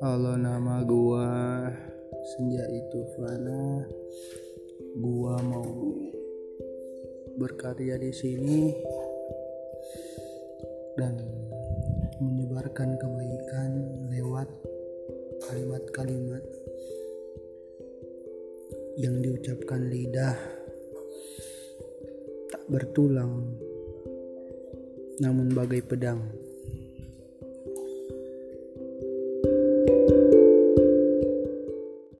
Halo nama gua Senja itu Fana. Gua mau berkarya di sini dan menyebarkan kebaikan lewat kalimat-kalimat yang diucapkan lidah tak bertulang namun bagai pedang